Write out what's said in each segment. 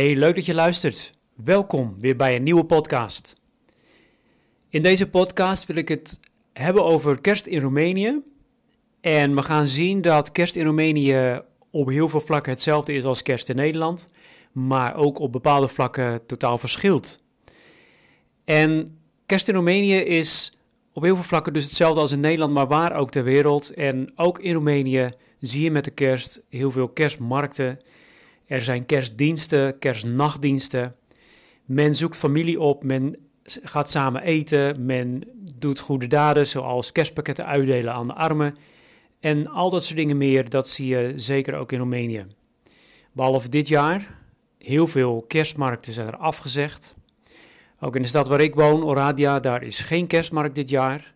Hey, leuk dat je luistert. Welkom weer bij een nieuwe podcast. In deze podcast wil ik het hebben over kerst in Roemenië. En we gaan zien dat kerst in Roemenië op heel veel vlakken hetzelfde is als kerst in Nederland, maar ook op bepaalde vlakken totaal verschilt. En kerst in Roemenië is op heel veel vlakken dus hetzelfde als in Nederland, maar waar ook ter wereld. En ook in Roemenië zie je met de kerst heel veel kerstmarkten. Er zijn kerstdiensten, kerstnachtdiensten. Men zoekt familie op, men gaat samen eten, men doet goede daden zoals kerstpakketten uitdelen aan de armen. En al dat soort dingen meer, dat zie je zeker ook in Roemenië. Behalve dit jaar, heel veel kerstmarkten zijn er afgezegd. Ook in de stad waar ik woon, Oradia, daar is geen kerstmarkt dit jaar.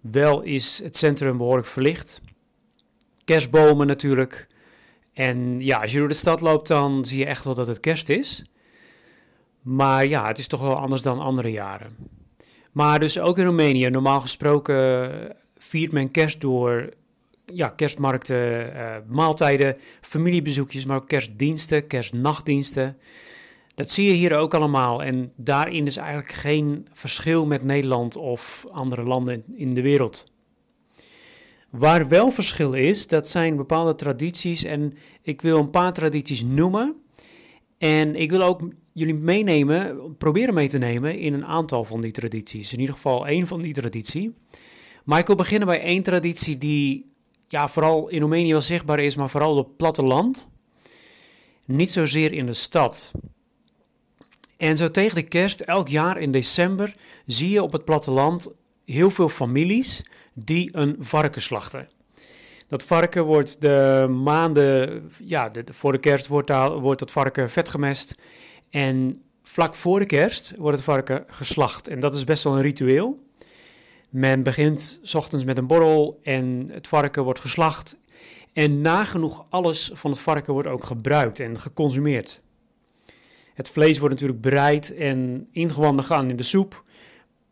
Wel is het centrum behoorlijk verlicht. Kerstbomen natuurlijk. En ja, als je door de stad loopt, dan zie je echt wel dat het kerst is. Maar ja, het is toch wel anders dan andere jaren. Maar dus ook in Roemenië, normaal gesproken viert men kerst door ja, kerstmarkten, uh, maaltijden, familiebezoekjes, maar ook kerstdiensten, kerstnachtdiensten. Dat zie je hier ook allemaal. En daarin is eigenlijk geen verschil met Nederland of andere landen in de wereld. Waar wel verschil is, dat zijn bepaalde tradities. En ik wil een paar tradities noemen. En ik wil ook jullie meenemen, proberen mee te nemen in een aantal van die tradities. In ieder geval één van die traditie. Maar ik wil beginnen bij één traditie die ja, vooral in Roemenië wel zichtbaar is, maar vooral op het platteland. Niet zozeer in de stad. En zo tegen de kerst, elk jaar in december, zie je op het platteland heel veel families die een varken slachten. Dat varken wordt de maanden, ja, voor de kerst wordt, daar, wordt dat varken vet gemest. En vlak voor de kerst wordt het varken geslacht. En dat is best wel een ritueel. Men begint s ochtends met een borrel en het varken wordt geslacht. En nagenoeg alles van het varken wordt ook gebruikt en geconsumeerd. Het vlees wordt natuurlijk bereid en ingewanden gaan in de soep.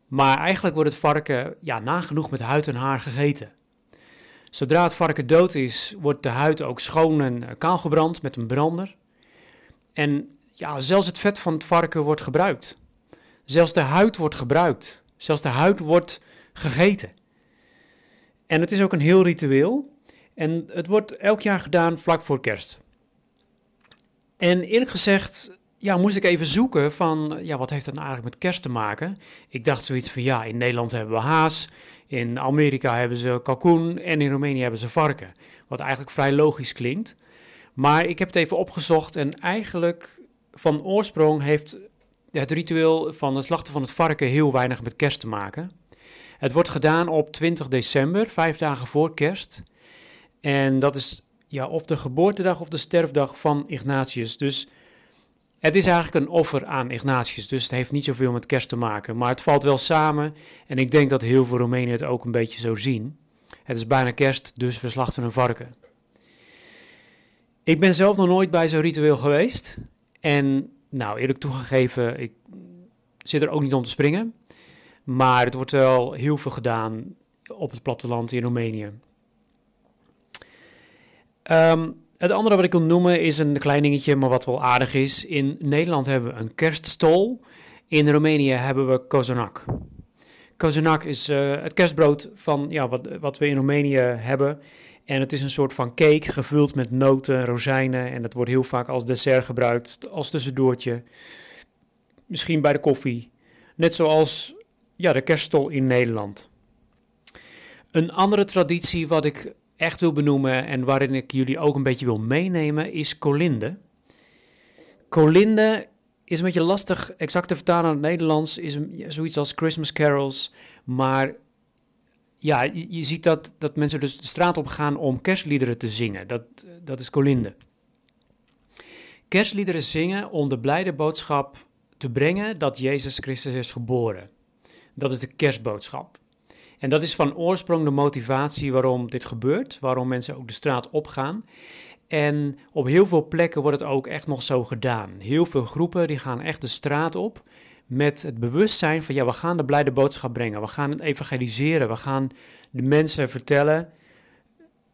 Maar eigenlijk wordt het varken ja, nagenoeg met huid en haar gegeten. Zodra het varken dood is, wordt de huid ook schoon en eh, kaal gebrand met een brander. En ja, zelfs het vet van het varken wordt gebruikt. Zelfs de huid wordt gebruikt. Zelfs de huid wordt gegeten. En het is ook een heel ritueel. En het wordt elk jaar gedaan vlak voor kerst. En eerlijk gezegd, ja, moest ik even zoeken van, ja, wat heeft dat nou eigenlijk met kerst te maken? Ik dacht zoiets van, ja, in Nederland hebben we haas, in Amerika hebben ze kalkoen en in Roemenië hebben ze varken. Wat eigenlijk vrij logisch klinkt. Maar ik heb het even opgezocht en eigenlijk van oorsprong heeft het ritueel van het slachten van het varken heel weinig met kerst te maken. Het wordt gedaan op 20 december, vijf dagen voor kerst. En dat is ja, of de geboortedag of de sterfdag van Ignatius. Dus het is eigenlijk een offer aan Ignatius, dus het heeft niet zoveel met kerst te maken. Maar het valt wel samen en ik denk dat heel veel Roemenen het ook een beetje zo zien. Het is bijna kerst, dus we slachten een varken. Ik ben zelf nog nooit bij zo'n ritueel geweest. En nou, eerlijk toegegeven, ik zit er ook niet om te springen. Maar het wordt wel heel veel gedaan op het platteland in Roemenië. Um, het andere wat ik wil noemen is een klein dingetje, maar wat wel aardig is. In Nederland hebben we een kerststol. In Roemenië hebben we kozanak. Kozanak is uh, het kerstbrood van ja, wat, wat we in Roemenië hebben. En het is een soort van cake gevuld met noten, rozijnen. En dat wordt heel vaak als dessert gebruikt, als tussendoortje. Misschien bij de koffie. Net zoals ja, de kerststol in Nederland. Een andere traditie wat ik echt wil benoemen en waarin ik jullie ook een beetje wil meenemen, is Colinde. Colinde is een beetje lastig exact te vertalen naar het Nederlands, is zoiets als Christmas carols, maar ja, je, ziet dat, dat mensen dus de straat op gaan om kerstliederen te zingen. Dat, dat is Colinde. Kerstliederen zingen om de blijde boodschap te brengen dat Jezus Christus is geboren. Dat is de kerstboodschap. En dat is van oorsprong de motivatie waarom dit gebeurt, waarom mensen ook de straat opgaan. En op heel veel plekken wordt het ook echt nog zo gedaan. Heel veel groepen die gaan echt de straat op met het bewustzijn van ja, we gaan de blijde boodschap brengen. We gaan het evangeliseren. We gaan de mensen vertellen.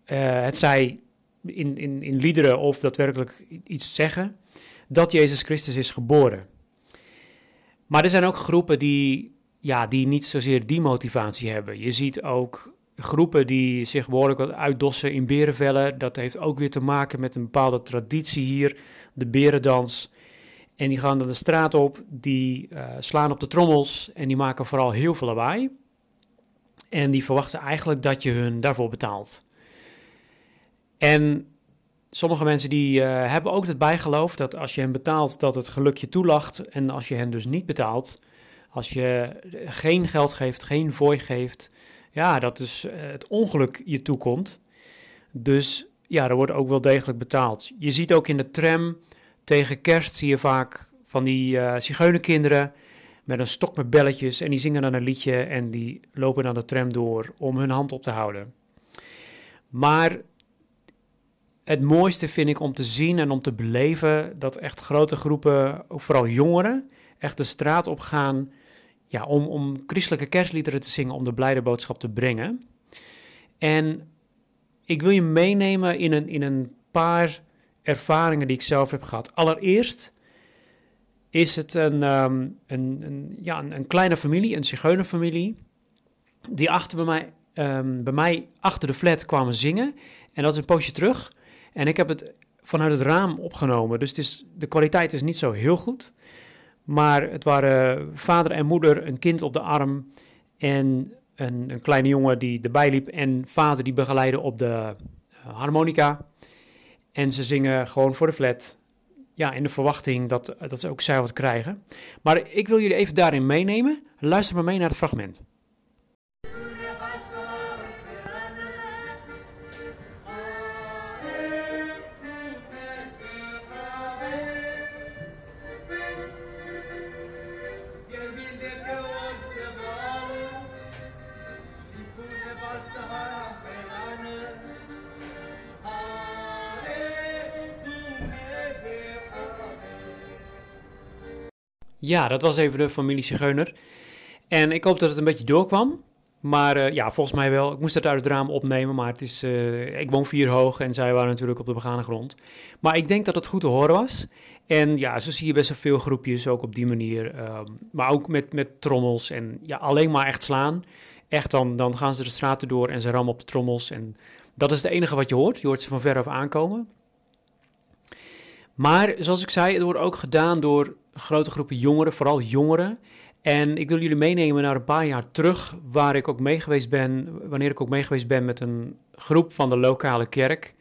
Uh, het zij in, in, in liederen of daadwerkelijk iets zeggen, dat Jezus Christus is geboren. Maar er zijn ook groepen die, ja, die niet zozeer die motivatie hebben. Je ziet ook groepen die zich behoorlijk uitdossen in berenvellen. Dat heeft ook weer te maken met een bepaalde traditie hier, de berendans. En die gaan dan de straat op, die uh, slaan op de trommels en die maken vooral heel veel lawaai. En die verwachten eigenlijk dat je hun daarvoor betaalt. En sommige mensen die uh, hebben ook het bijgeloof dat als je hen betaalt, dat het geluk je toelacht. En als je hen dus niet betaalt, als je geen geld geeft, geen fooi geeft, ja, dat dus het ongeluk je toekomt. Dus ja, er wordt ook wel degelijk betaald. Je ziet ook in de tram tegen kerst zie je vaak van die uh, zigeunerkinderen met een stok met belletjes en die zingen dan een liedje en die lopen dan de tram door om hun hand op te houden. Maar het mooiste vind ik om te zien en om te beleven dat echt grote groepen, vooral jongeren, echt de straat op gaan ja, om, om christelijke kerstliederen te zingen, om de blijde boodschap te brengen. En ik wil je meenemen in een, in een paar ervaringen die ik zelf heb gehad. Allereerst is het een, um, een, een, ja, een, een, kleine familie, een zigeunerfamilie, die achter bij mij, um, bij mij achter de flat kwamen zingen. En dat is een poosje terug. En ik heb het vanuit het raam opgenomen, dus het is, de kwaliteit is niet zo heel goed. Maar het waren vader en moeder, een kind op de arm en een, een kleine jongen die erbij liep. En vader die begeleidde op de uh, harmonica. En ze zingen gewoon voor de flat. Ja, in de verwachting dat, dat ze ook zij wat krijgen. Maar ik wil jullie even daarin meenemen. Luister maar mee naar het fragment. Ja, dat was even de familie Zigeuner. En ik hoop dat het een beetje doorkwam. Maar uh, ja, volgens mij wel. Ik moest het uit het raam opnemen, maar het is, uh, ik woon vier hoog en zij waren natuurlijk op de begane grond. Maar ik denk dat het goed te horen was. En ja, zo zie je best wel veel groepjes ook op die manier. Uh, maar ook met, met trommels en ja, alleen maar echt slaan. Echt dan, dan gaan ze de straten door en ze rammen op de trommels. En dat is het enige wat je hoort. Je hoort ze van veraf aankomen. Maar zoals ik zei, het wordt ook gedaan door grote groepen jongeren, vooral jongeren. En ik wil jullie meenemen naar een paar jaar terug, waar ik ook mee geweest ben, wanneer ik ook mee geweest ben met een groep van de lokale kerk.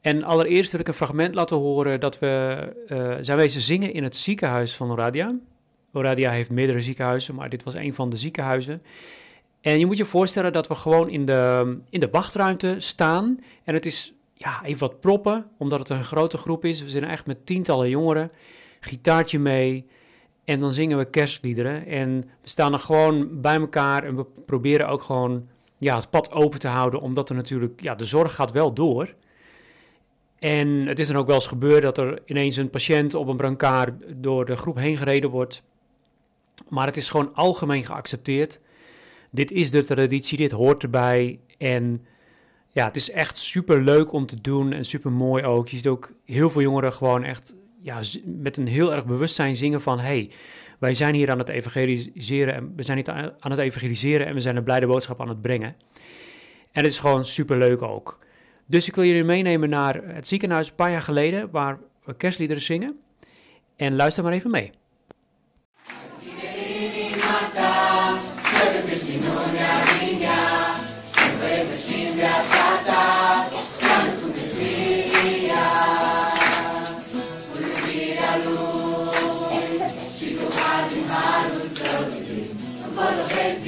En allereerst wil ik een fragment laten horen dat we uh, zijn wezen zingen in het ziekenhuis van Oradia. Oradia heeft meerdere ziekenhuizen, maar dit was een van de ziekenhuizen. En je moet je voorstellen dat we gewoon in de, in de wachtruimte staan. En het is ja, even wat proppen, omdat het een grote groep is. We zijn echt met tientallen jongeren gitaartje mee. En dan zingen we kerstliederen. En we staan er gewoon bij elkaar en we proberen ook gewoon ja, het pad open te houden. Omdat er natuurlijk, ja, de zorg gaat wel door. En het is dan ook wel eens gebeurd dat er ineens een patiënt op een brancard door de groep heen gereden wordt. Maar het is gewoon algemeen geaccepteerd. Dit is de traditie, dit hoort erbij. En ja, het is echt super leuk om te doen en super mooi ook. Je ziet ook heel veel jongeren gewoon echt ja, met een heel erg bewustzijn zingen van... hey, wij zijn hier aan het evangeliseren en we zijn niet aan het evangeliseren... en we zijn een blijde boodschap aan het brengen. En het is gewoon super leuk ook. Dus ik wil jullie meenemen naar het ziekenhuis een paar jaar geleden... waar we kerstliederen zingen. En luister maar even mee.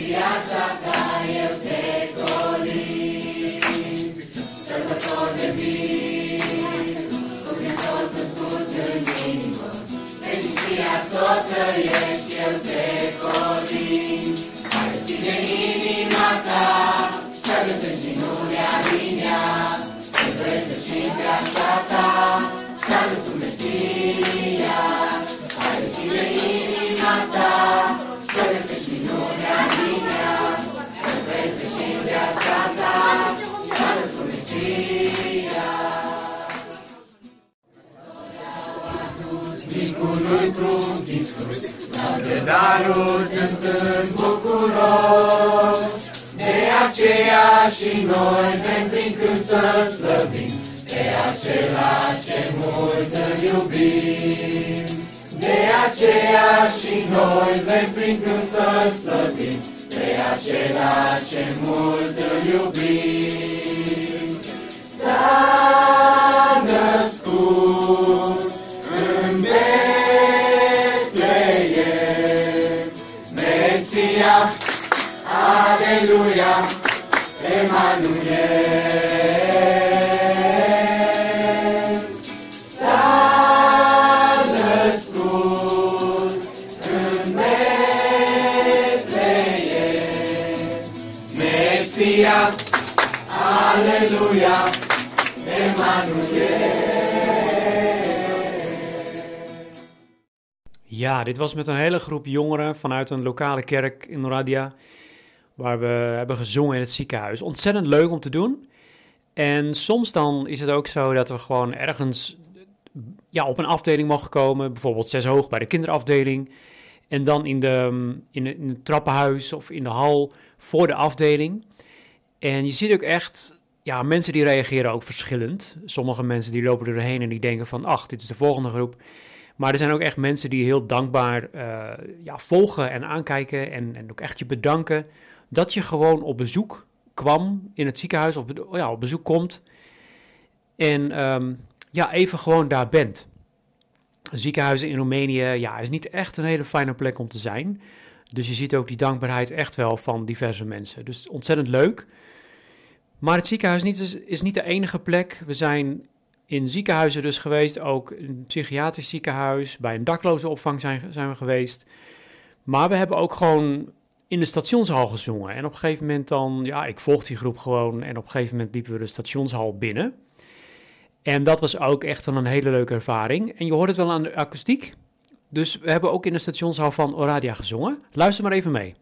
viața ca eu te colind. Sărbători de vin, cum e tot născut în inimă, fericirea să o trăiești, eu te colind. Care ține inima ta, să găsești minunea din ea, te vrei și viața ta, să găsești Mesia, care ține inima ta, de darul cântând bucuros. De aceea și noi vrem prin cânt să slăvim, pe acela ce mult îl iubim. De aceea și noi vrem prin cânt să slăvim, pe acela ce mult îl iubim. S-a Ja, dit was met een hele groep jongeren vanuit een lokale kerk in Noradia, waar we hebben gezongen in het ziekenhuis. Ontzettend leuk om te doen. En soms dan is het ook zo dat we gewoon ergens ja, op een afdeling mogen komen, bijvoorbeeld zes hoog bij de kinderafdeling. En dan in, de, in, de, in het trappenhuis of in de hal voor de afdeling. En je ziet ook echt, ja, mensen die reageren ook verschillend. Sommige mensen die lopen erheen en die denken van, ach, dit is de volgende groep. Maar er zijn ook echt mensen die heel dankbaar eh, ja, volgen en aankijken en, en ook echt je bedanken dat je gewoon op bezoek kwam in het ziekenhuis, of ja, op bezoek komt en ehm, ja, even gewoon daar bent. Ziekenhuizen in Roemenië ja, is niet echt een hele fijne plek om te zijn. Dus je ziet ook die dankbaarheid echt wel van diverse mensen. Dus ontzettend leuk. Maar het ziekenhuis niet, is, is niet de enige plek. We zijn in ziekenhuizen dus geweest, ook in een psychiatrisch ziekenhuis, bij een dakloze opvang zijn, zijn we geweest. Maar we hebben ook gewoon in de stationshal gezongen. En op een gegeven moment dan, ja, ik volg die groep gewoon. En op een gegeven moment liepen we de stationshal binnen. En dat was ook echt een hele leuke ervaring. En je hoort het wel aan de akoestiek. Dus we hebben ook in de stationshal van Oradia gezongen. Luister maar even mee.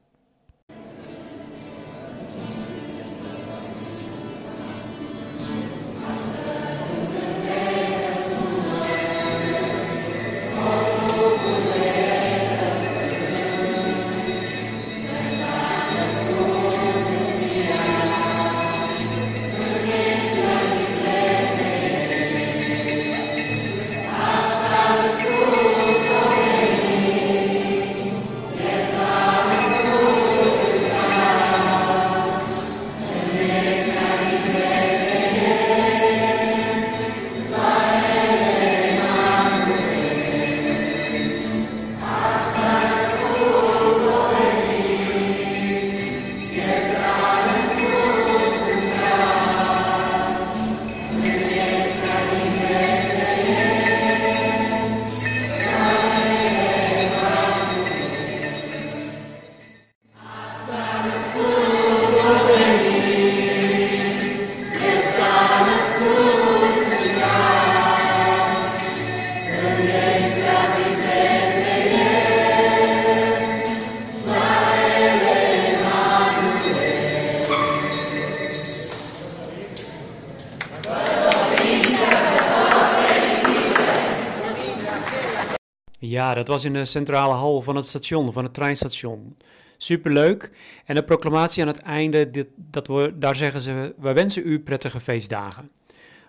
Ja, dat was in de centrale hal van het station, van het treinstation. Superleuk. En de proclamatie aan het einde, dit, dat daar zeggen ze: We wensen u prettige feestdagen.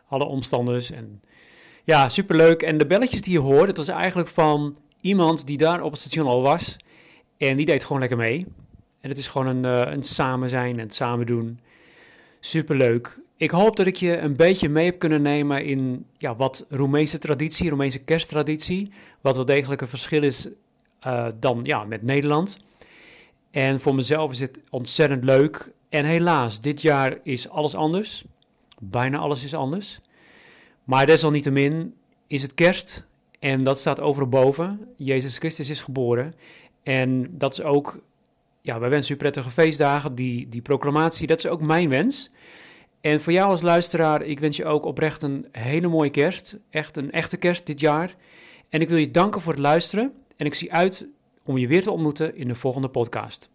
Alle omstanders. En ja, superleuk. En de belletjes die je hoort, dat was eigenlijk van iemand die daar op het station al was. En die deed gewoon lekker mee. En het is gewoon een, uh, een samen zijn en het samen doen. Superleuk. Ik hoop dat ik je een beetje mee heb kunnen nemen in ja, wat Roemeense traditie, Roemeense kersttraditie. Wat wel degelijk een verschil is uh, dan ja, met Nederland. En voor mezelf is het ontzettend leuk. En helaas, dit jaar is alles anders. Bijna alles is anders. Maar desalniettemin is het kerst. En dat staat overal boven. Jezus Christus is geboren. En dat is ook, ja, wij wensen u prettige feestdagen. Die, die proclamatie, dat is ook mijn wens. En voor jou als luisteraar, ik wens je ook oprecht een hele mooie kerst. Echt een echte kerst dit jaar. En ik wil je danken voor het luisteren. En ik zie uit om je weer te ontmoeten in de volgende podcast.